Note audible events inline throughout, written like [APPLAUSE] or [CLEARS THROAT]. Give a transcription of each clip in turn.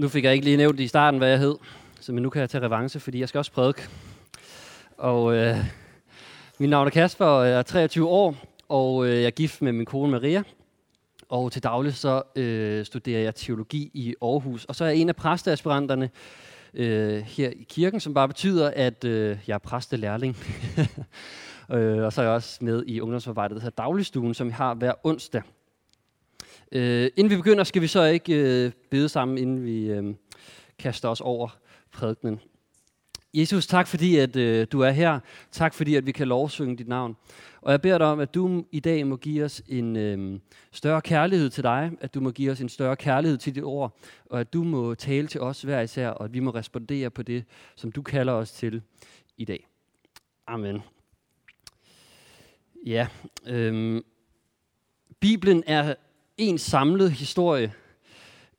Nu fik jeg ikke lige nævnt i starten, hvad jeg hed, så men nu kan jeg tage revanche, fordi jeg skal også prædike. Og øh, mit navn er Kasper, og jeg er 23 år, og øh, jeg er gift med min kone Maria. Og til daglig så øh, studerer jeg teologi i Aarhus. Og så er jeg en af præsteaspiranterne øh, her i kirken, som bare betyder, at øh, jeg er præstelærling. [LAUGHS] øh, og så er jeg også med i ungdomsarbejdet, der hedder Dagligstuen, som vi har hver onsdag. Øh, inden vi begynder, skal vi så ikke øh, bede sammen, inden vi øh, kaster os over prædikenen. Jesus, tak fordi, at øh, du er her. Tak fordi, at vi kan lovsynge dit navn. Og jeg beder dig om, at du i dag må give os en øh, større kærlighed til dig, at du må give os en større kærlighed til dit ord, og at du må tale til os hver især, og at vi må respondere på det, som du kalder os til i dag. Amen. Ja, øh, Bibelen er en samlet historie,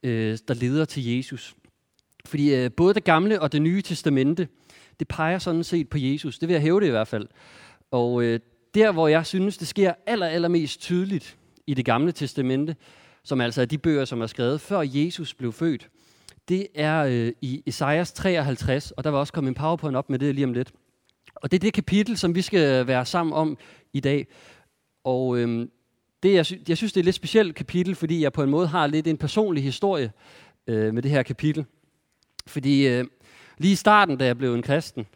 øh, der leder til Jesus. Fordi øh, både det gamle og det nye testamente, det peger sådan set på Jesus. Det vil jeg hæve det i hvert fald. Og øh, der, hvor jeg synes, det sker aller, allermest tydeligt i det gamle testamente, som altså er de bøger, som er skrevet før Jesus blev født, det er øh, i Esajas 53, og der var også kommet en powerpoint op med det lige om lidt. Og det er det kapitel, som vi skal være sammen om i dag. Og øh, det, jeg, jeg synes, det er et lidt specielt kapitel, fordi jeg på en måde har lidt en personlig historie øh, med det her kapitel. Fordi øh, lige i starten, da jeg blev en kristen,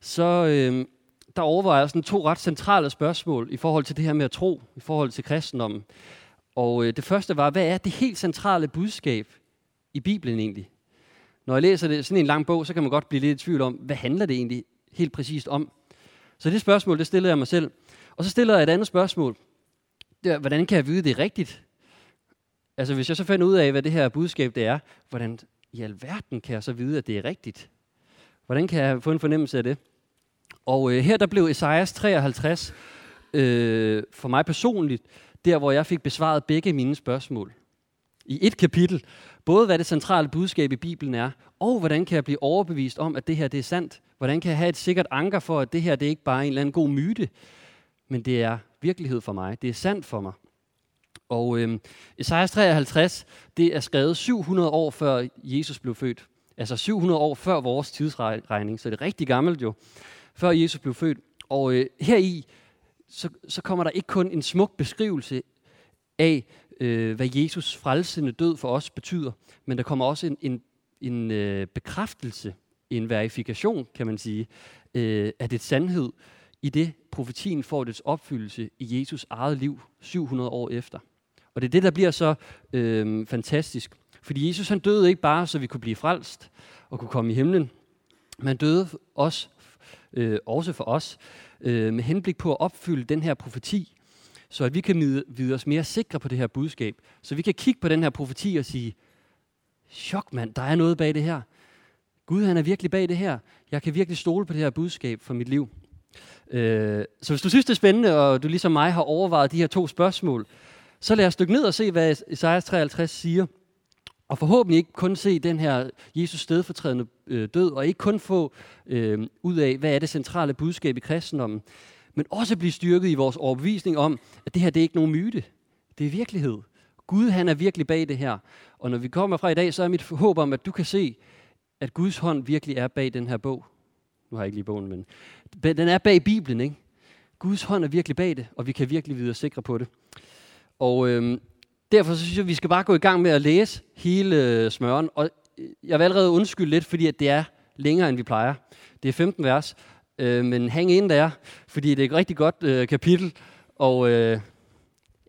så øh, der overvejer jeg sådan to ret centrale spørgsmål i forhold til det her med at tro, i forhold til kristendommen. Og øh, det første var, hvad er det helt centrale budskab i Bibelen egentlig? Når jeg læser det, sådan en lang bog, så kan man godt blive lidt i tvivl om, hvad handler det egentlig helt præcist om? Så det spørgsmål, det stillede jeg mig selv. Og så stillede jeg et andet spørgsmål der, hvordan kan jeg vide, det er rigtigt? Altså, hvis jeg så finder ud af, hvad det her budskab det er, hvordan i alverden kan jeg så vide, at det er rigtigt? Hvordan kan jeg få en fornemmelse af det? Og øh, her der blev Esajas 53 øh, for mig personligt, der hvor jeg fik besvaret begge mine spørgsmål. I et kapitel, både hvad det centrale budskab i Bibelen er, og hvordan kan jeg blive overbevist om, at det her det er sandt? Hvordan kan jeg have et sikkert anker for, at det her det er ikke bare er en eller anden god myte, men det er virkelighed for mig. Det er sandt for mig. Og øh, Esajas 53, det er skrevet 700 år før Jesus blev født. Altså 700 år før vores tidsregning, så det er rigtig gammelt jo, før Jesus blev født. Og øh, heri, så, så kommer der ikke kun en smuk beskrivelse af, øh, hvad Jesus frelsende død for os betyder, men der kommer også en, en, en øh, bekræftelse, en verifikation, kan man sige, øh, af det sandhed, i det profetien får dets opfyldelse i Jesus eget liv 700 år efter. Og det er det, der bliver så øh, fantastisk. Fordi Jesus han døde ikke bare, så vi kunne blive frelst og kunne komme i himlen. Men han døde også, øh, også for os øh, med henblik på at opfylde den her profeti, så at vi kan vide os mere sikre på det her budskab. Så vi kan kigge på den her profeti og sige, chok mand, der er noget bag det her. Gud han er virkelig bag det her. Jeg kan virkelig stole på det her budskab for mit liv. Øh, så hvis du synes, det er spændende, og du ligesom mig har overvejet de her to spørgsmål, så lad os dykke ned og se, hvad Isaiah 53 siger. Og forhåbentlig ikke kun se den her Jesus stedfortrædende øh, død, og ikke kun få øh, ud af, hvad er det centrale budskab i kristendommen, men også blive styrket i vores overbevisning om, at det her det er ikke nogen myte. Det er virkelighed. Gud han er virkelig bag det her. Og når vi kommer fra i dag, så er mit håb om, at du kan se, at Guds hånd virkelig er bag den her bog. Nu har jeg ikke lige bogen, men den er bag Bibelen, ikke? Guds hånd er virkelig bag det, og vi kan virkelig vide sikre på det. Og øhm, derfor så synes jeg, at vi skal bare gå i gang med at læse hele øh, smøren. Og øh, jeg vil allerede undskylde lidt, fordi at det er længere, end vi plejer. Det er 15 vers, øh, men hæng ind der, fordi det er et rigtig godt øh, kapitel. Og øh,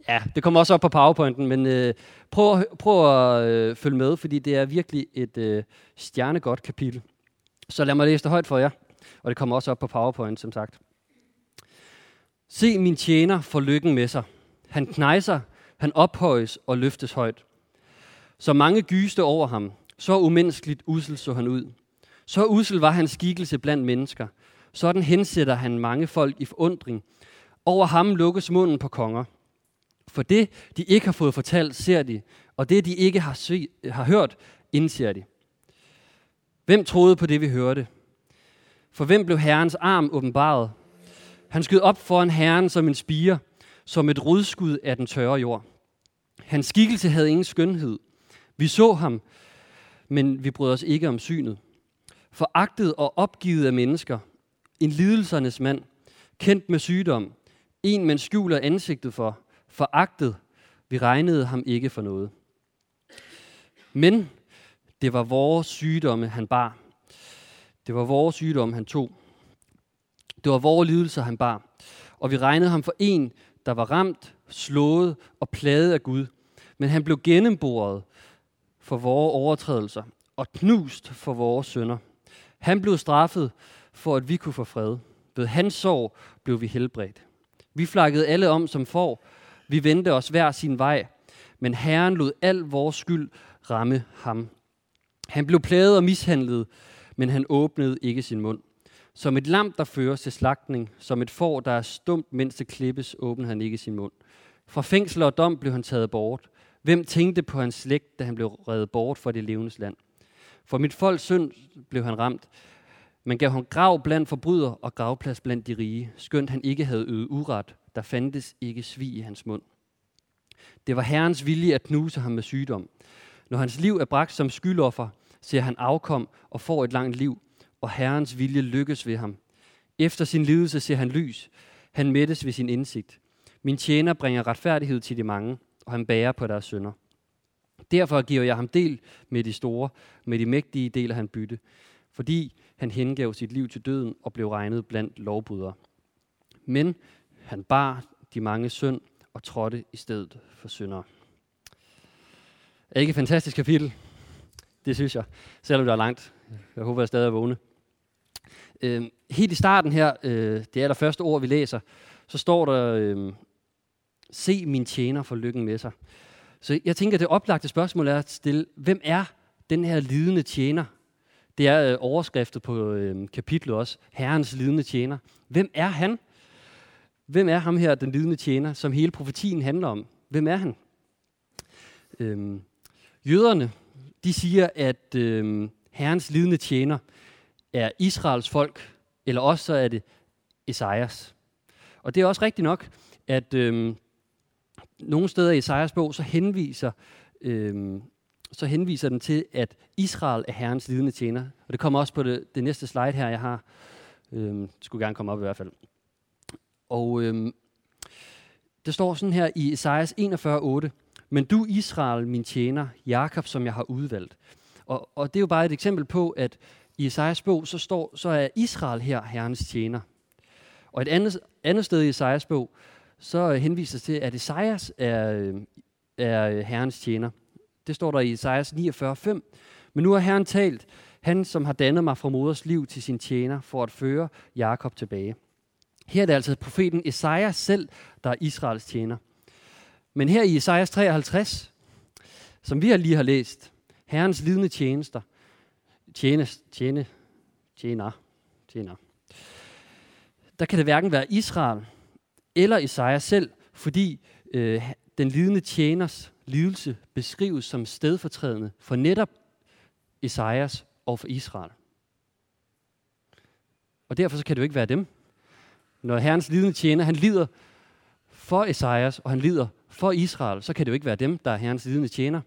ja, det kommer også op på powerpointen, men øh, prøv, prøv at øh, følge med, fordi det er virkelig et øh, stjernegodt kapitel. Så lad mig læse det højt for jer. Og det kommer også op på PowerPoint, som sagt. Se min tjener for lykken med sig. Han knejser, han ophøjes og løftes højt. Så mange gyste over ham. Så umenneskeligt usel så han ud. Så usel var hans skikkelse blandt mennesker. Sådan hensætter han mange folk i forundring. Over ham lukkes munden på konger. For det, de ikke har fået fortalt, ser de, og det, de ikke har, se, har hørt, indser de. Hvem troede på det, vi hørte? For hvem blev Herrens arm åbenbaret? Han skød op foran Herren som en spire, som et rodskud af den tørre jord. Hans skikkelse havde ingen skønhed. Vi så ham, men vi brød os ikke om synet. Foragtet og opgivet af mennesker, en lidelsernes mand, kendt med sygdom, en man skjuler ansigtet for, foragtet, vi regnede ham ikke for noget. Men det var vores sygdomme, han bar. Det var vores sygdom, han tog. Det var vores lidelser, han bar. Og vi regnede ham for en, der var ramt, slået og plaget af Gud. Men han blev gennemboret for vores overtrædelser og knust for vores sønder. Han blev straffet for, at vi kunne få fred. Ved hans sorg blev vi helbredt. Vi flakkede alle om som får. Vi vendte os hver sin vej. Men Herren lod al vores skyld ramme ham. Han blev plaget og mishandlet, men han åbnede ikke sin mund. Som et lam, der føres til slagtning, som et får, der er stumt, mens det klippes, åbnede han ikke sin mund. Fra fængsel og dom blev han taget bort. Hvem tænkte på hans slægt, da han blev reddet bort fra det levendes land? For mit folks synd blev han ramt. Man gav ham grav blandt forbryder og gravplads blandt de rige, skønt han ikke havde øget uret. Der fandtes ikke svig i hans mund. Det var Herrens vilje at knuse ham med sygdom. Når hans liv er bragt som skyldoffer, ser han afkom og får et langt liv, og Herrens vilje lykkes ved ham. Efter sin lidelse ser han lys. Han mættes ved sin indsigt. Min tjener bringer retfærdighed til de mange, og han bærer på deres sønder. Derfor giver jeg ham del med de store, med de mægtige deler han bytte, fordi han hengav sit liv til døden og blev regnet blandt lovbrydere. Men han bar de mange synd og trådte i stedet for syndere. Er ikke et fantastisk kapitel? Det synes jeg, selvom det er langt. Jeg håber, jeg stadig er vågne. Øh, helt i starten her, øh, det allerførste ord, vi læser, så står der, øh, se min tjener for lykken med sig. Så jeg tænker, det oplagte spørgsmål er at stille, hvem er den her lidende tjener? Det er øh, overskriftet på øh, kapitlet også, Herrens lidende tjener. Hvem er han? Hvem er ham her, den lidende tjener, som hele profetien handler om? Hvem er han? Øhm, jøderne, de siger, at øh, Herrens lidende tjener er Israels folk, eller også så er det Esajas. Og det er også rigtigt nok, at øh, nogle steder i Esajas bog, så henviser, øh, så henviser den til, at Israel er Herrens lidende tjener. Og det kommer også på det, det næste slide her, jeg har. Øh, det skulle gerne komme op i hvert fald. Og øh, det står sådan her i Esajas 41:8. Men du Israel, min tjener, Jakob, som jeg har udvalgt. Og, og det er jo bare et eksempel på, at i Esajas bog, så, står, så er Israel her herrens tjener. Og et andet, andet sted i Esajas bog, så henvises til, at Esajas er, øh, er herrens tjener. Det står der i Esajas 49:5. Men nu har Herren talt, han som har dannet mig fra moders liv til sin tjener, for at føre Jakob tilbage. Her er det altså profeten Esajas selv, der er Israels tjener. Men her i Esajas 53, som vi lige har læst, Herrens lidende tjenester, tjene, tjene, tjener, tjener, der kan det hverken være Israel eller Esajas selv, fordi øh, den lidende tjeners lidelse beskrives som stedfortrædende for netop Esajas og for Israel. Og derfor så kan det jo ikke være dem. Når herrens lidende tjener, han lider for Esajas, og han lider for Israel, så kan det jo ikke være dem, der er herrens lidende tjener.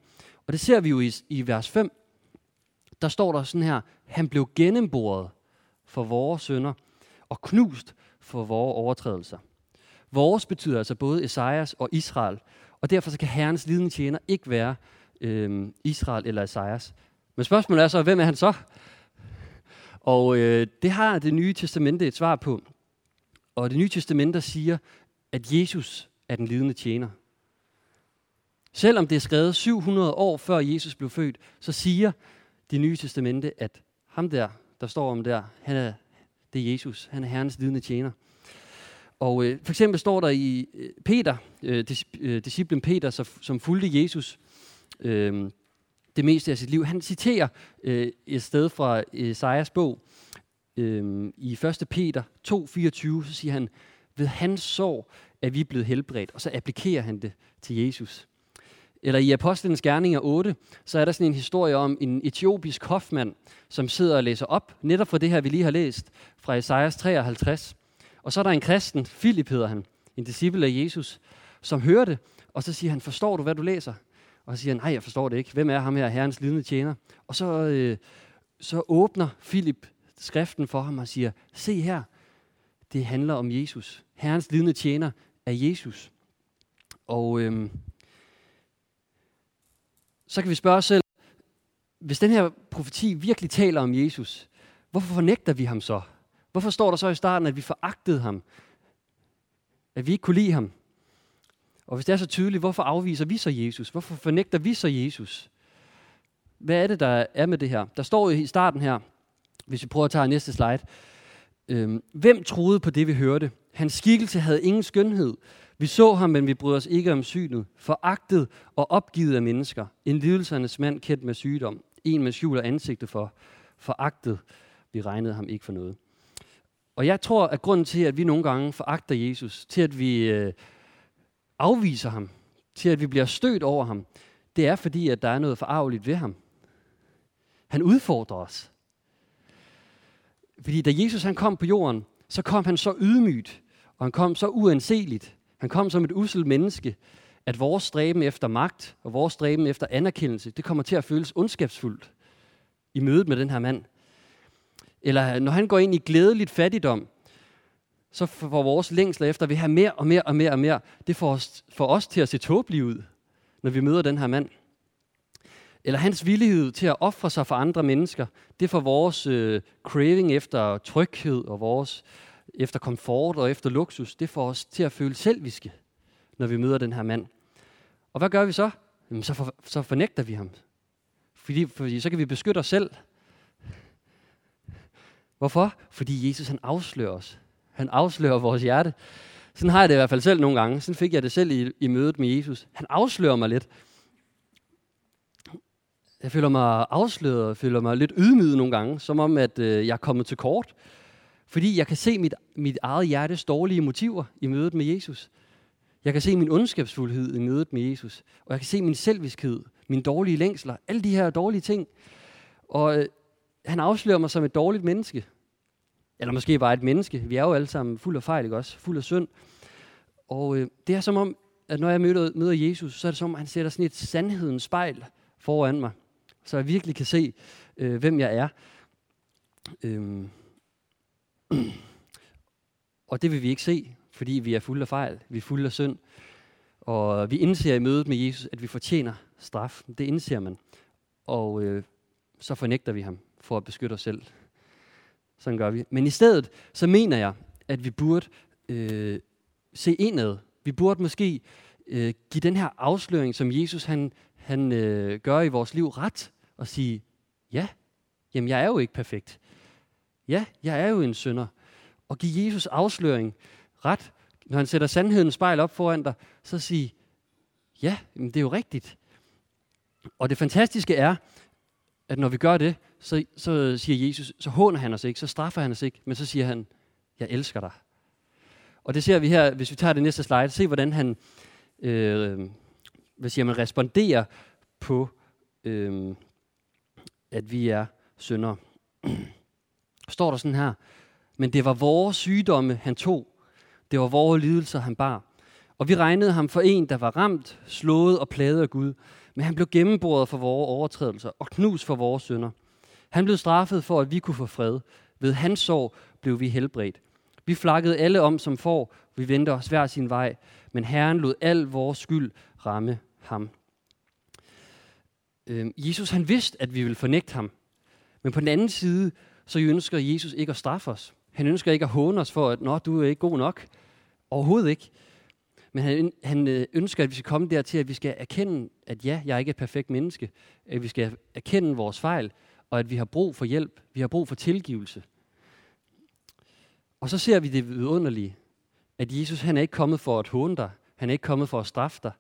Og det ser vi jo i, i vers 5. Der står der sådan her, han blev gennemboret for vores sønder og knust for vores overtrædelser. Vores betyder altså både Esajas og Israel, og derfor så kan herrens lidende tjener ikke være øh, Israel eller Esajas. Men spørgsmålet er så, hvem er han så? Og øh, det har det nye testamente et svar på. Og det nye testamente siger, at Jesus er den lidende tjener. Selvom det er skrevet 700 år før Jesus blev født, så siger det nye testamente, at ham der, der står om der, han er, det er Jesus. Han er Herrens lidende tjener. Og øh, for eksempel står der i øh, Peter, øh, øh, disciplen Peter, som, som fulgte Jesus øh, det meste af sit liv, han citerer øh, et sted fra Esajas bog, øh, i 1. Peter 2:24, så siger han, ved hans sorg er vi blevet helbredt, og så applikerer han det til Jesus. Eller i Apostlenes Gerninger 8, så er der sådan en historie om en etiopisk hofmand, som sidder og læser op, netop fra det her, vi lige har læst, fra Esajas 53. Og så er der en kristen, Philip hedder han, en disciple af Jesus, som hører det, og så siger han, forstår du, hvad du læser? Og så siger han, nej, jeg forstår det ikke. Hvem er ham her, herrens lidende tjener? Og så, øh, så åbner Philip skriften for ham og siger, se her, det handler om Jesus. Herrens lidende tjener er Jesus. Og øh, så kan vi spørge os selv, hvis den her profeti virkelig taler om Jesus, hvorfor fornægter vi ham så? Hvorfor står der så i starten, at vi foragtede ham? At vi ikke kunne lide ham? Og hvis det er så tydeligt, hvorfor afviser vi så Jesus? Hvorfor fornægter vi så Jesus? Hvad er det, der er med det her? Der står jo i starten her, hvis vi prøver at tage næste slide. Øhm, hvem troede på det, vi hørte? Hans skikkelse havde ingen skønhed. Vi så ham, men vi bryder os ikke om synet. Foragtet og opgivet af mennesker. En lidelsernes mand kendt med sygdom. En med skjul og ansigte for. Foragtet. Vi regnede ham ikke for noget. Og jeg tror, at grunden til, at vi nogle gange foragter Jesus, til at vi øh, afviser ham, til at vi bliver stødt over ham, det er fordi, at der er noget forarveligt ved ham. Han udfordrer os. Fordi da Jesus han kom på jorden, så kom han så ydmygt, og han kom så uanseligt. Han kom som et uselt menneske, at vores stræben efter magt og vores stræben efter anerkendelse, det kommer til at føles ondskabsfuldt i mødet med den her mand. Eller når han går ind i glædeligt fattigdom, så får vores længsler efter, at vi har mere og mere og mere og mere, det får os, får os til at se tåbelige ud, når vi møder den her mand. Eller hans villighed til at ofre sig for andre mennesker, det får vores øh, craving efter tryghed og vores efter komfort og efter luksus, det får os til at føle selviske, når vi møder den her mand. Og hvad gør vi så? Jamen, så, for, så fornægter vi ham. Fordi, fordi så kan vi beskytte os selv. Hvorfor? Fordi Jesus han afslører os. Han afslører vores hjerte. Sådan har jeg det i hvert fald selv nogle gange. Sådan fik jeg det selv i, i mødet med Jesus. Han afslører mig lidt. Jeg føler mig afsløret, jeg føler mig lidt ydmyget nogle gange, som om, at øh, jeg er kommet til kort. Fordi jeg kan se mit, mit eget hjertes dårlige motiver i mødet med Jesus. Jeg kan se min ondskabsfuldhed i mødet med Jesus. Og jeg kan se min selviskhed, mine dårlige længsler, alle de her dårlige ting. Og øh, han afslører mig som et dårligt menneske. Eller måske bare et menneske. Vi er jo alle sammen fuld af fejl, ikke også? Fuld af synd. Og øh, det er som om, at når jeg møder, møder Jesus, så er det som om, han sætter sådan et sandhedens spejl foran mig. Så jeg virkelig kan se, øh, hvem jeg er. Øh, og det vil vi ikke se, fordi vi er fulde af fejl. Vi er fulde af synd. Og vi indser i mødet med Jesus, at vi fortjener straf. Det indser man. Og øh, så fornægter vi ham for at beskytte os selv. Sådan gør vi. Men i stedet, så mener jeg, at vi burde øh, se indad. Vi burde måske øh, give den her afsløring, som Jesus han, han øh, gør i vores liv, ret og sige, ja, jamen jeg er jo ikke perfekt. Ja, jeg er jo en synder. Og give Jesus afsløring ret, når han sætter sandhedens spejl op foran dig, så sige, ja, det er jo rigtigt. Og det fantastiske er, at når vi gør det, så, så siger Jesus, så håner han os ikke, så straffer han os ikke, men så siger han, jeg elsker dig. Og det ser vi her, hvis vi tager det næste slide, se hvordan han, øh, hvad siger man, responderer på, øh, at vi er syndere. [CLEARS THROAT] Står der sådan her, men det var vores sygdomme, han tog. Det var vores lidelser, han bar. Og vi regnede ham for en, der var ramt, slået og plaget af Gud. Men han blev gennemboret for vores overtrædelser og knust for vores synder. Han blev straffet for, at vi kunne få fred. Ved hans sorg blev vi helbredt. Vi flakkede alle om som får, vi vendte os hver sin vej, men Herren lod al vores skyld ramme ham. Øh, Jesus han vidste, at vi ville fornægte ham. Men på den anden side, så ønsker Jesus ikke at straffe os. Han ønsker ikke at håne os for, at Nå, du er ikke god nok. Overhovedet ikke. Men han, han øh, ønsker, at vi skal komme dertil, at vi skal erkende, at ja, jeg er ikke et perfekt menneske. At vi skal erkende vores fejl, og at vi har brug for hjælp. Vi har brug for tilgivelse. Og så ser vi det vidunderlige, at Jesus han er ikke kommet for at håne dig. Han er ikke kommet for at straffe dig,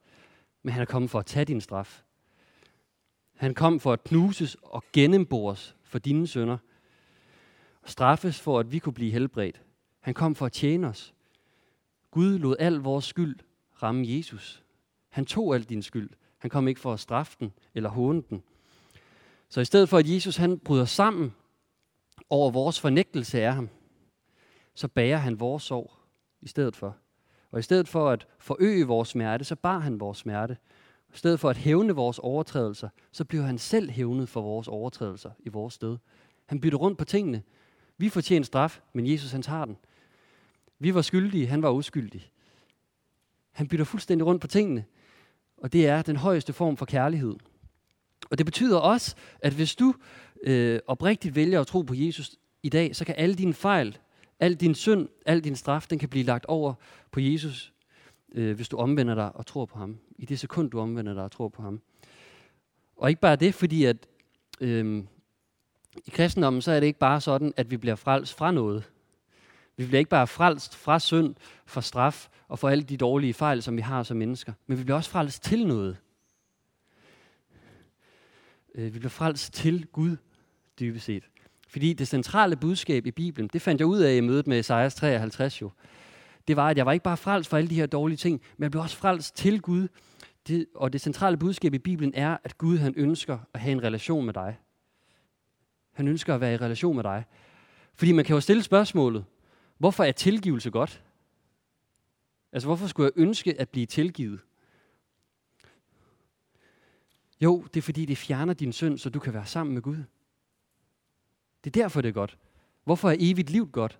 men han er kommet for at tage din straf. Han kom for at knuses og gennembores for dine sønder. Straffes for, at vi kunne blive helbredt. Han kom for at tjene os. Gud lod al vores skyld ramme Jesus. Han tog al din skyld. Han kom ikke for at straffe den eller håne den. Så i stedet for, at Jesus han bryder sammen over vores fornægtelse af ham, så bærer han vores sorg i stedet for. Og i stedet for at forøge vores smerte, så bar han vores smerte. I stedet for at hævne vores overtrædelser, så bliver han selv hævnet for vores overtrædelser i vores sted. Han bytter rundt på tingene. Vi fortjener straf, men Jesus han tager den. Vi var skyldige, han var uskyldig. Han bytter fuldstændig rundt på tingene, og det er den højeste form for kærlighed. Og det betyder også, at hvis du øh, oprigtigt vælger at tro på Jesus i dag, så kan alle dine fejl, al din synd, al din straf, den kan blive lagt over på Jesus, øh, hvis du omvender dig og tror på ham. I det sekund, du omvender dig og tror på ham. Og ikke bare det, fordi at øh, i kristendommen, så er det ikke bare sådan, at vi bliver frelst fra noget. Vi bliver ikke bare frelst fra synd, fra straf og fra alle de dårlige fejl, som vi har som mennesker, men vi bliver også frelst til noget. Øh, vi bliver frelst til Gud, dybest set. Fordi det centrale budskab i Bibelen, det fandt jeg ud af i mødet med Esajas 53 jo, det var, at jeg var ikke bare frelst for alle de her dårlige ting, men jeg blev også frelst til Gud. Det, og det centrale budskab i Bibelen er, at Gud han ønsker at have en relation med dig. Han ønsker at være i relation med dig. Fordi man kan jo stille spørgsmålet, hvorfor er tilgivelse godt? Altså, hvorfor skulle jeg ønske at blive tilgivet? Jo, det er fordi, det fjerner din synd, så du kan være sammen med Gud. Det er derfor, det er godt. Hvorfor er evigt liv godt?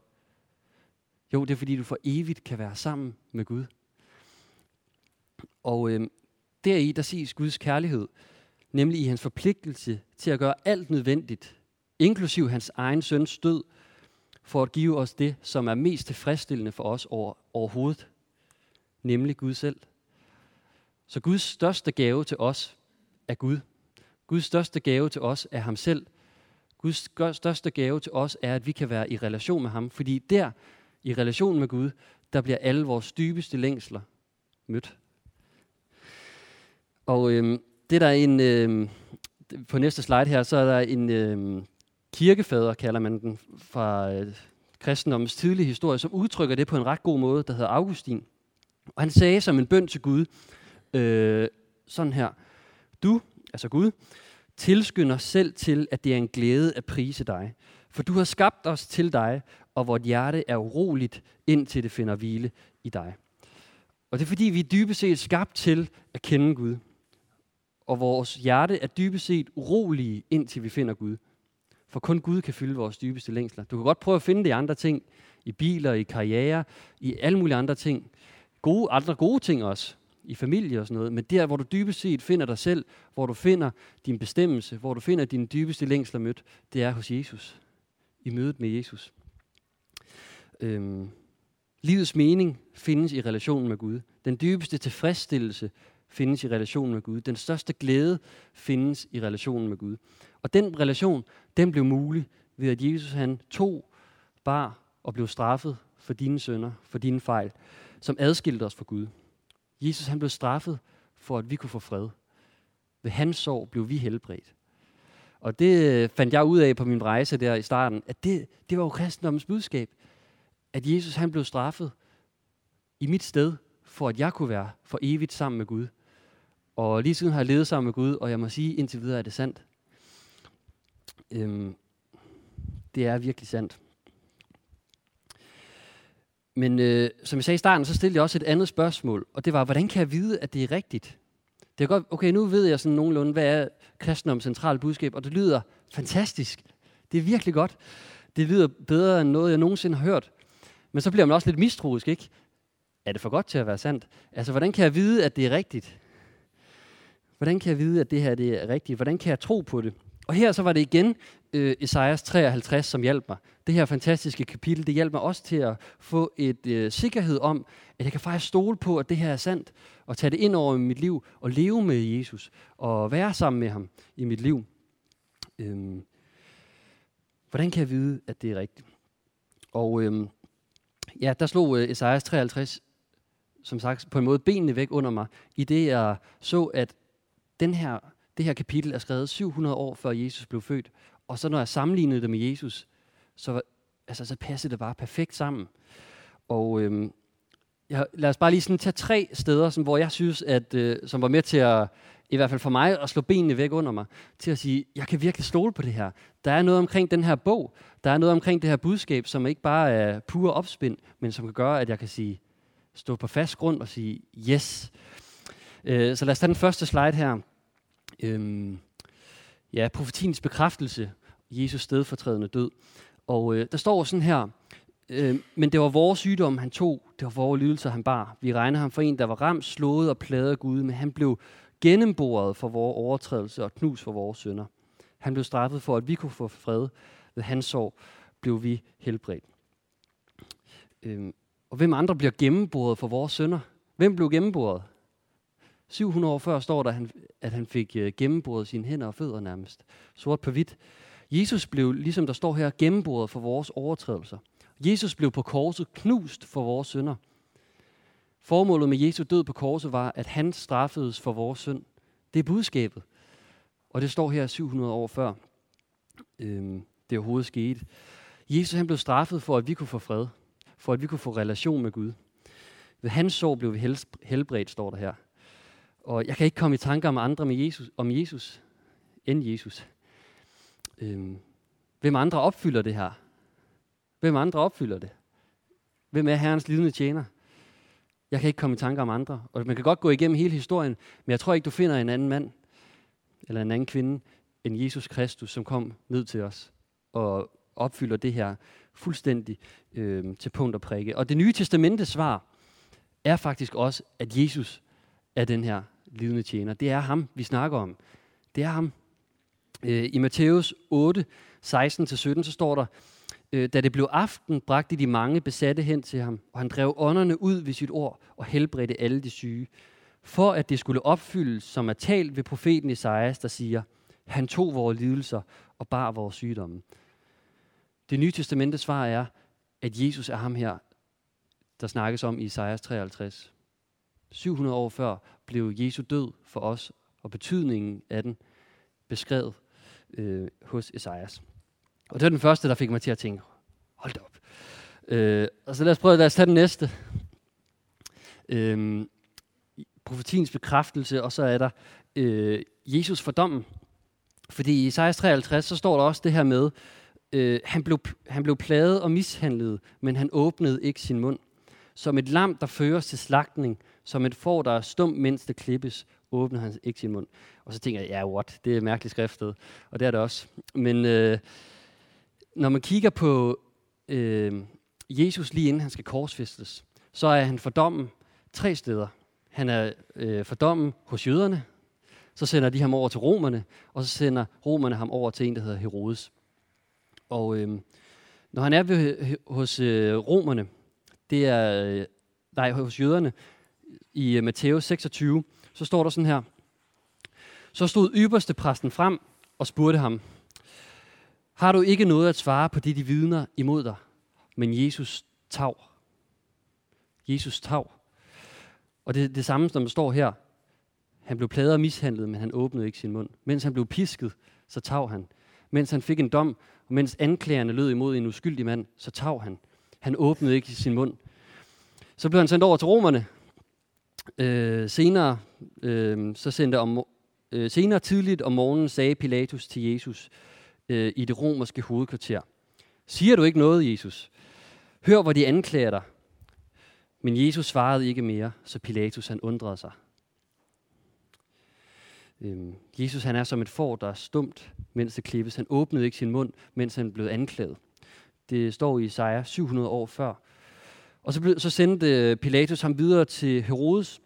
Jo, det er fordi, du for evigt kan være sammen med Gud. Og øh, deri, der ses Guds kærlighed, nemlig i hans forpligtelse til at gøre alt nødvendigt, inklusiv hans egen søns død, for at give os det, som er mest tilfredsstillende for os over, overhovedet, nemlig Gud selv. Så Guds største gave til os er Gud. Guds største gave til os er ham selv. Guds største gave til os er, at vi kan være i relation med ham, fordi der, i relation med Gud, der bliver alle vores dybeste længsler mødt. Og øhm, det der er en, øhm, på næste slide her, så er der en øhm, kirkefader, kalder man den, fra øh, kristendommens tidlige historie, som udtrykker det på en ret god måde, der hedder Augustin. Og han sagde som en bøn til Gud, øh, sådan her, du, altså Gud, tilskynder selv til, at det er en glæde at prise dig. For du har skabt os til dig, og vort hjerte er uroligt, indtil det finder hvile i dig. Og det er fordi, vi er dybest set skabt til at kende Gud. Og vores hjerte er dybest set urolige, indtil vi finder Gud. For kun Gud kan fylde vores dybeste længsler. Du kan godt prøve at finde det i andre ting. I biler, i karriere, i alle mulige andre ting. Gode, andre gode ting også i familie og sådan noget, men der, hvor du dybest set finder dig selv, hvor du finder din bestemmelse, hvor du finder din dybeste længsler mødt, det er hos Jesus. I mødet med Jesus. Øhm, livets mening findes i relationen med Gud. Den dybeste tilfredsstillelse findes i relationen med Gud. Den største glæde findes i relationen med Gud. Og den relation, den blev mulig ved, at Jesus han tog, bar og blev straffet for dine sønder, for dine fejl, som adskilte os fra Gud. Jesus han blev straffet for, at vi kunne få fred. Ved hans sorg blev vi helbredt. Og det øh, fandt jeg ud af på min rejse der i starten, at det, det var jo kristendommens budskab. At Jesus han blev straffet i mit sted, for at jeg kunne være for evigt sammen med Gud. Og lige siden har jeg levet sammen med Gud, og jeg må sige, indtil videre er det sandt. Øhm, det er virkelig sandt. Men øh, som jeg sagde i starten, så stillede jeg også et andet spørgsmål, og det var, hvordan kan jeg vide, at det er rigtigt? Det er godt, okay, nu ved jeg sådan nogenlunde, hvad er kristendoms centrale budskab, og det lyder fantastisk. Det er virkelig godt. Det lyder bedre end noget, jeg nogensinde har hørt. Men så bliver man også lidt mistroisk, ikke? Er det for godt til at være sandt? Altså, hvordan kan jeg vide, at det er rigtigt? Hvordan kan jeg vide, at det her det er rigtigt? Hvordan kan jeg tro på det? Og her så var det igen øh, Esajas 53, som hjalp mig. Det her fantastiske kapitel, det hjalp mig også til at få et øh, sikkerhed om, at jeg kan faktisk stole på, at det her er sandt, og tage det ind over i mit liv, og leve med Jesus, og være sammen med ham i mit liv. Øhm, hvordan kan jeg vide, at det er rigtigt? Og øhm, ja, der slog øh, Esajas 53, som sagt, på en måde benene væk under mig, i det jeg så, at den her det her kapitel er skrevet 700 år før Jesus blev født. Og så når jeg sammenlignede det med Jesus, så, altså, så passede det bare perfekt sammen. Og øhm, jeg, lad os bare lige sådan tage tre steder, som, hvor jeg synes, at, øh, som var med til at, i hvert fald for mig, at slå benene væk under mig, til at sige, jeg kan virkelig stole på det her. Der er noget omkring den her bog, der er noget omkring det her budskab, som ikke bare er pure opspind, men som kan gøre, at jeg kan sige, stå på fast grund og sige, yes. Øh, så lad os tage den første slide her. Øhm, ja, profetiens bekræftelse, Jesus stedfortrædende død. Og øh, der står sådan her, øh, men det var vores sygdom, han tog, det var vores lidelser, han bar. Vi regner ham for en, der var ramt, slået og pladet af Gud, men han blev gennemboret for vores overtrædelse og knus for vores sønder. Han blev straffet for, at vi kunne få fred. Ved hans sorg blev vi helbredt. Øhm, og hvem andre bliver gennemboret for vores sønder? Hvem blev gennemboret? 700 år før står der, at han fik øh, gennemboret sine hænder og fødder nærmest. Sort på hvidt. Jesus blev, ligesom der står her, gennembrudt for vores overtrædelser. Jesus blev på korset knust for vores synder. Formålet med Jesu død på korset var, at han straffedes for vores synd. Det er budskabet. Og det står her 700 år før øhm, det overhovedet skete. Jesus han blev straffet for, at vi kunne få fred. For at vi kunne få relation med Gud. Ved hans sår blev vi helbredt, står der her. Og jeg kan ikke komme i tanker om andre med Jesus, om Jesus end Jesus. Øhm, hvem andre opfylder det her? Hvem andre opfylder det? Hvem er Herrens lidende tjener? Jeg kan ikke komme i tanker om andre. Og man kan godt gå igennem hele historien, men jeg tror ikke, du finder en anden mand eller en anden kvinde end Jesus Kristus, som kom ned til os og opfylder det her fuldstændig øh, til punkt og prikke. Og det nye testamentes svar er faktisk også, at Jesus er den her lidende tjener. Det er ham, vi snakker om. Det er ham. Øh, I Matthæus 8, 16-17, så står der, øh, da det blev aften, bragte de mange besatte hen til ham, og han drev ånderne ud ved sit ord og helbredte alle de syge, for at det skulle opfyldes, som er talt ved profeten Isaias, der siger, han tog vores lidelser og bar vores sygdomme. Det nye testamentets svar er, at Jesus er ham her, der snakkes om i Isaias 53. 700 år før blev Jesu død for os, og betydningen af den beskrevet øh, hos Esajas. Og det var den første, der fik mig til at tænke, hold da op. Øh, og så lad os prøve, lad os tage den næste. Øh, profetiens bekræftelse, og så er der øh, Jesus for dommen. Fordi i Isaias 53, så står der også det her med, øh, han, blev, han blev plaget og mishandlet, men han åbnede ikke sin mund. Som et lam, der føres til slagtning, som et får, der er stum, mens det klippes, åbner han ikke sin mund. Og så tænker jeg, ja, what? Det er mærkeligt skriftet. Og det er det også. Men øh, når man kigger på øh, Jesus lige inden han skal korsfæstes, så er han fordommen tre steder. Han er øh, fordommen hos jøderne, så sender de ham over til romerne, og så sender romerne ham over til en, der hedder Herodes. Og øh, når han er ved, hos øh, romerne, det er, øh, nej, hos jøderne, i Matteus Matthæus 26, så står der sådan her. Så stod ypperste præsten frem og spurgte ham, har du ikke noget at svare på det, de vidner imod dig? Men Jesus tav. Jesus tav. Og det er det samme, som der står her. Han blev pladet og mishandlet, men han åbnede ikke sin mund. Mens han blev pisket, så tav han. Mens han fik en dom, og mens anklagerne lød imod en uskyldig mand, så tav han. Han åbnede ikke sin mund. Så blev han sendt over til romerne, Øh, senere, øh, så sendte om, øh, senere tidligt om morgenen sagde Pilatus til Jesus øh, i det romerske hovedkvarter, Siger du ikke noget, Jesus? Hør, hvor de anklager dig. Men Jesus svarede ikke mere, så Pilatus han undrede sig. Øhm, Jesus han er som et får, der er stumt, mens det klippes. Han åbnede ikke sin mund, mens han blev anklaget. Det står i Isaiah 700 år før, og så, blev, så sendte øh, Pilatus ham videre til Herodes,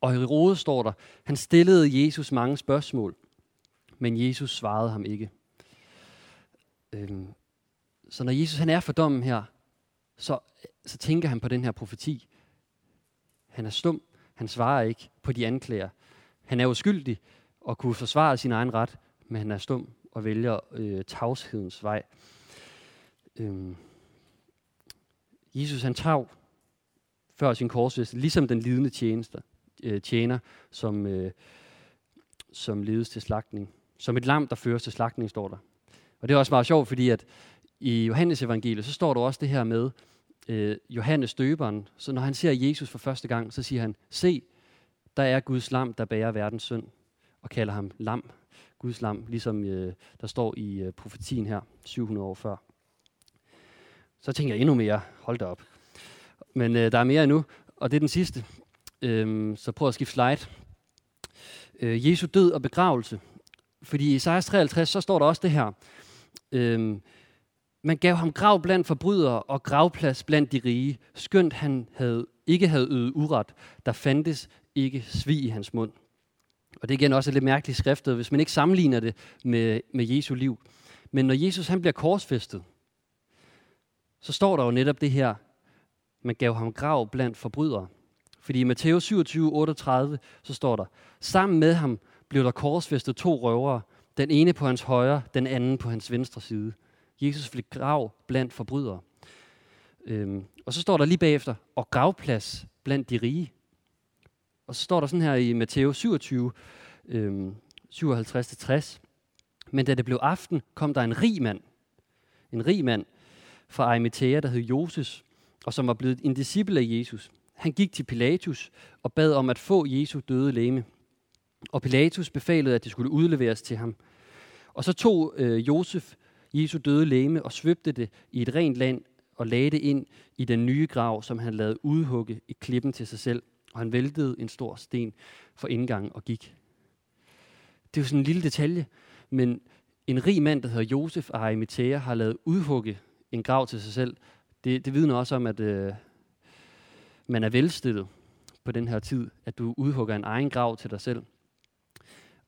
og Herodes står der, han stillede Jesus mange spørgsmål, men Jesus svarede ham ikke. Øhm, så når Jesus han er for dommen her, så, så tænker han på den her profeti. Han er stum, han svarer ikke på de anklager. Han er uskyldig og kunne forsvare sin egen ret, men han er stum og vælger øh, tavshedens vej. Øhm, Jesus han tav før sin korsfæstelse, ligesom den lidende tjenester, øh, tjener, som, øh, som ledes til slagtning. Som et lam, der føres til slagtning, står der. Og det er også meget sjovt, fordi at i Johannes evangeliet, så står der også det her med øh, Johannes døberen. Så når han ser Jesus for første gang, så siger han, se, der er Guds lam, der bærer verdens synd, og kalder ham lam, Guds lam, ligesom øh, der står i øh, profetien her, 700 år før. Så tænker jeg endnu mere, hold da op. Men øh, der er mere endnu, og det er den sidste. Øhm, så prøv at skifte slide. øh, Jesu død og begravelse. Fordi i Isaiah 53, så står der også det her. Øh, man gav ham grav blandt forbrydere og gravplads blandt de rige, skønt han havde, ikke havde ydet uret. Der fandtes ikke svig i hans mund. Og det er igen også et lidt mærkeligt skriftet, hvis man ikke sammenligner det med, med Jesu liv. Men når Jesus han bliver korsfæstet, så står der jo netop det her, man gav ham grav blandt forbrydere. Fordi i Matthæus 27, 38, så står der, sammen med ham blev der korsfæstet to røvere, den ene på hans højre, den anden på hans venstre side. Jesus fik grav blandt forbrydere. Øhm, og så står der lige bagefter, og gravplads blandt de rige. Og så står der sådan her i Matthæus 27, øhm, 57-60. Men da det blev aften, kom der en rig mand, en rig mand fra Arimathea, der hed Joses, og som var blevet en disciple af Jesus. Han gik til Pilatus og bad om at få Jesu døde læme. Og Pilatus befalede, at det skulle udleveres til ham. Og så tog øh, Josef Jesu døde læme og svøbte det i et rent land og lagde det ind i den nye grav, som han lavede udhugge i klippen til sig selv. Og han væltede en stor sten for indgangen og gik. Det er jo sådan en lille detalje, men en rig mand, der hedder Josef af Arimathea, har lavet udhugge en grav til sig selv. Det, det vidner også om, at øh, man er velstillet på den her tid, at du udhugger en egen grav til dig selv.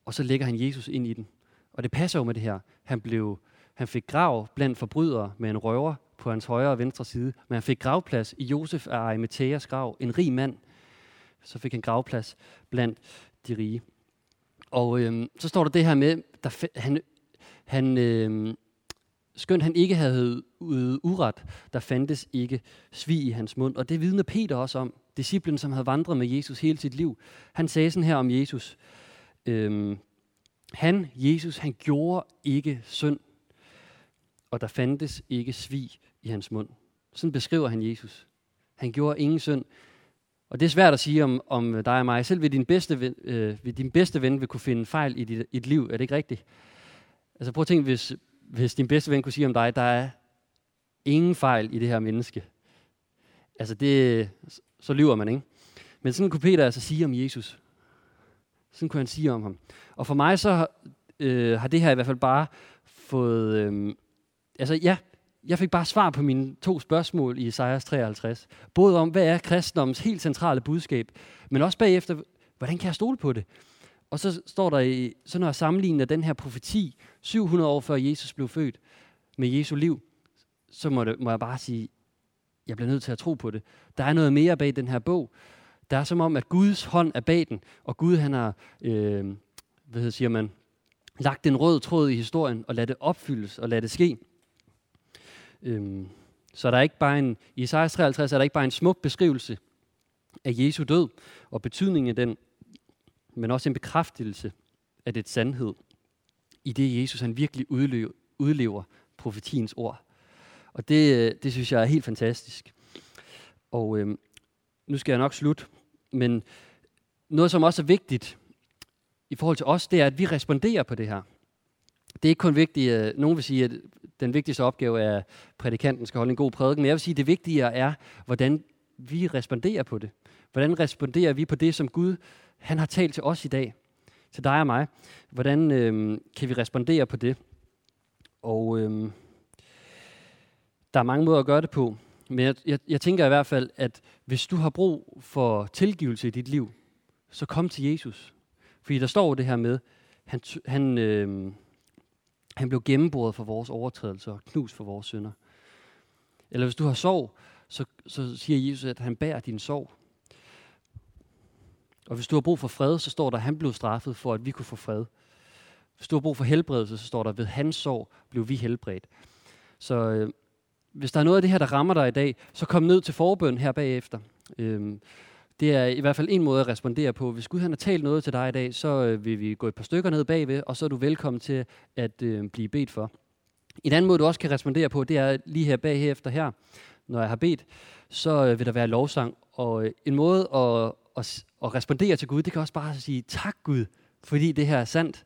Og så lægger han Jesus ind i den. Og det passer jo med det her. Han, blev, han fik grav blandt forbrydere med en røver på hans højre og venstre side. Men han fik gravplads i Josef af Arimatheas grav. En rig mand. Så fik han gravplads blandt de rige. Og øhm, så står der det her med, der han, han øhm, skønt han ikke havde ude uret, der fandtes ikke svig i hans mund. Og det vidner Peter også om, disciplen, som havde vandret med Jesus hele sit liv. Han sagde sådan her om Jesus. Øhm, han, Jesus, han gjorde ikke synd, og der fandtes ikke svig i hans mund. Sådan beskriver han Jesus. Han gjorde ingen synd. Og det er svært at sige om, om dig og mig. Selv ved din bedste ven, øh, ved din bedste ven vil kunne finde fejl i dit, i dit liv. Er det ikke rigtigt? Altså prøv at tænke, hvis, hvis din bedste ven kunne sige om dig, der er ingen fejl i det her menneske. Altså det, så lyver man, ikke? Men sådan kunne Peter altså sige om Jesus. Sådan kunne han sige om ham. Og for mig så øh, har det her i hvert fald bare fået... Øh, altså ja, jeg fik bare svar på mine to spørgsmål i Isaias 53. Både om, hvad er kristendommens helt centrale budskab, men også bagefter, hvordan kan jeg stole på det? Og så står der, i, så når jeg sammenligner den her profeti, 700 år før Jesus blev født, med Jesu liv, så må, det, må jeg bare sige, jeg bliver nødt til at tro på det. Der er noget mere bag den her bog. Der er som om, at Guds hånd er bag den, og Gud han har, øh, hvad siger man, lagt en rød tråd i historien, og lad det opfyldes, og lad det ske. Øhm, så der er ikke bare en, i Isaias 53 er der ikke bare en smuk beskrivelse af Jesu død og betydningen af den, men også en bekræftelse af det sandhed, i det Jesus han virkelig udlever, udlever profetiens ord. Og det, øh, det synes jeg er helt fantastisk. Og øh, nu skal jeg nok slutte, men noget, som også er vigtigt i forhold til os, det er, at vi responderer på det her. Det er ikke kun vigtigt, at nogen vil sige, at den vigtigste opgave er, at prædikanten skal holde en god prædiken, men jeg vil sige, at det vigtigere er, hvordan vi responderer på det. Hvordan responderer vi på det, som Gud han har talt til os i dag, til dig og mig. Hvordan øh, kan vi respondere på det? Og øh, der er mange måder at gøre det på. Men jeg, jeg, jeg tænker i hvert fald, at hvis du har brug for tilgivelse i dit liv, så kom til Jesus. Fordi der står det her med, han, han, øh, han blev gennemboret for vores overtrædelser og knust for vores synder. Eller hvis du har sorg, så, så siger Jesus, at han bærer din sorg. Og hvis du har brug for fred, så står der, at han blev straffet for, at vi kunne få fred. Hvis du har brug for helbredelse, så står der, at ved hans sorg blev vi helbredt. Så øh, hvis der er noget af det her, der rammer dig i dag, så kom ned til forbøn her bagefter. Øh, det er i hvert fald en måde at respondere på. Hvis Gud han har talt noget til dig i dag, så øh, vil vi gå et par stykker ned bagved, og så er du velkommen til at øh, blive bedt for. En anden måde, du også kan respondere på, det er lige her bagefter her, når jeg har bedt, så øh, vil der være lovsang. Og øh, en måde at, at, at respondere til Gud, det kan også bare sige, tak Gud, fordi det her er sandt.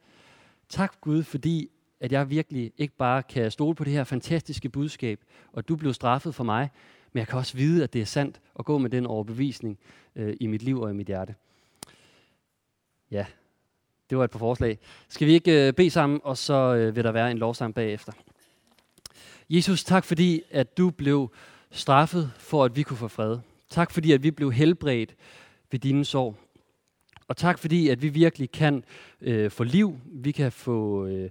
Tak Gud, fordi at jeg virkelig ikke bare kan stole på det her fantastiske budskab, og du blev straffet for mig, men jeg kan også vide, at det er sandt at gå med den overbevisning øh, i mit liv og i mit hjerte. Ja, Det var et par forslag. Skal vi ikke øh, bede sammen, og så øh, vil der være en lovsang bagefter. Jesus, tak fordi, at du blev straffet for, at vi kunne få fred. Tak fordi, at vi blev helbredt ved dine sorg. Og tak fordi, at vi virkelig kan øh, få liv, vi kan få øh,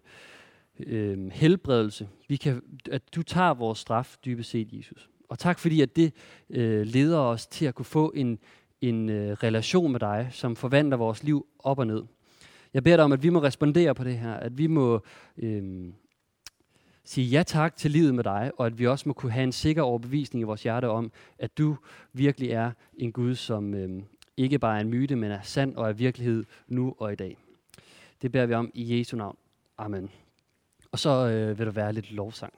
øh, helbredelse, vi kan, at du tager vores straf dybest set, Jesus. Og tak fordi, at det øh, leder os til at kunne få en, en øh, relation med dig, som forvandler vores liv op og ned. Jeg beder dig om, at vi må respondere på det her, at vi må øh, sige ja tak til livet med dig, og at vi også må kunne have en sikker overbevisning i vores hjerte om, at du virkelig er en Gud, som øh, ikke bare er en myte, men er sand og er virkelighed nu og i dag. Det beder vi om i Jesu navn. Amen. Og så øh, vil der være lidt lovsang.